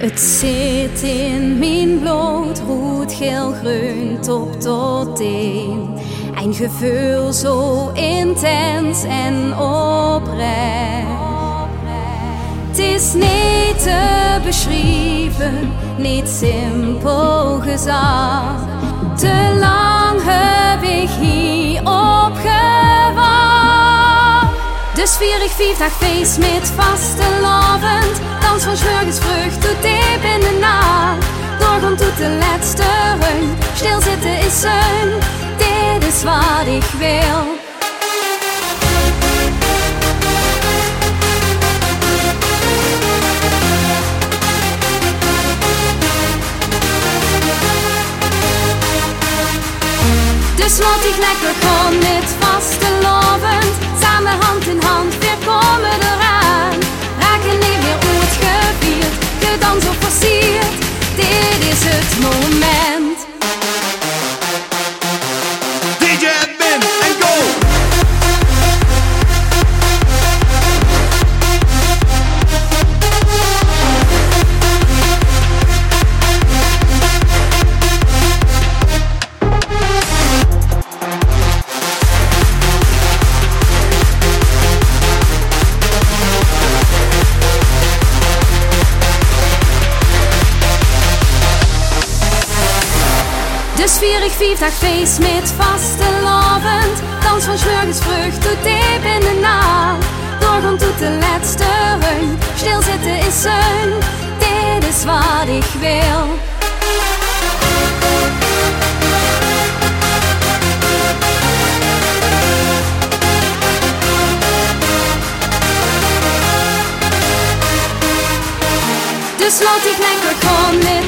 Het zit in mijn bloed, rood, geel, groen, top tot één. Een gevoel zo intens en oprecht. Het is niet te beschrijven, niet simpel gezegd. Te Dus vier ik vier dag feest met vastelavond. Dans van vrucht tot diep in de nacht. Doorgaan tot de laatste reun. Stilzitten is zeun, dit is wat ik wil. Dus laat ik lekker gaan met vaste Dus vier ik vier dag feest met vaste lovend. Dans van vrucht tot diep in de nacht. Doorgaan tot de laatste reun. Stilzitten is zeun, dit is wat ik wil. Dus laat ik lekker gaan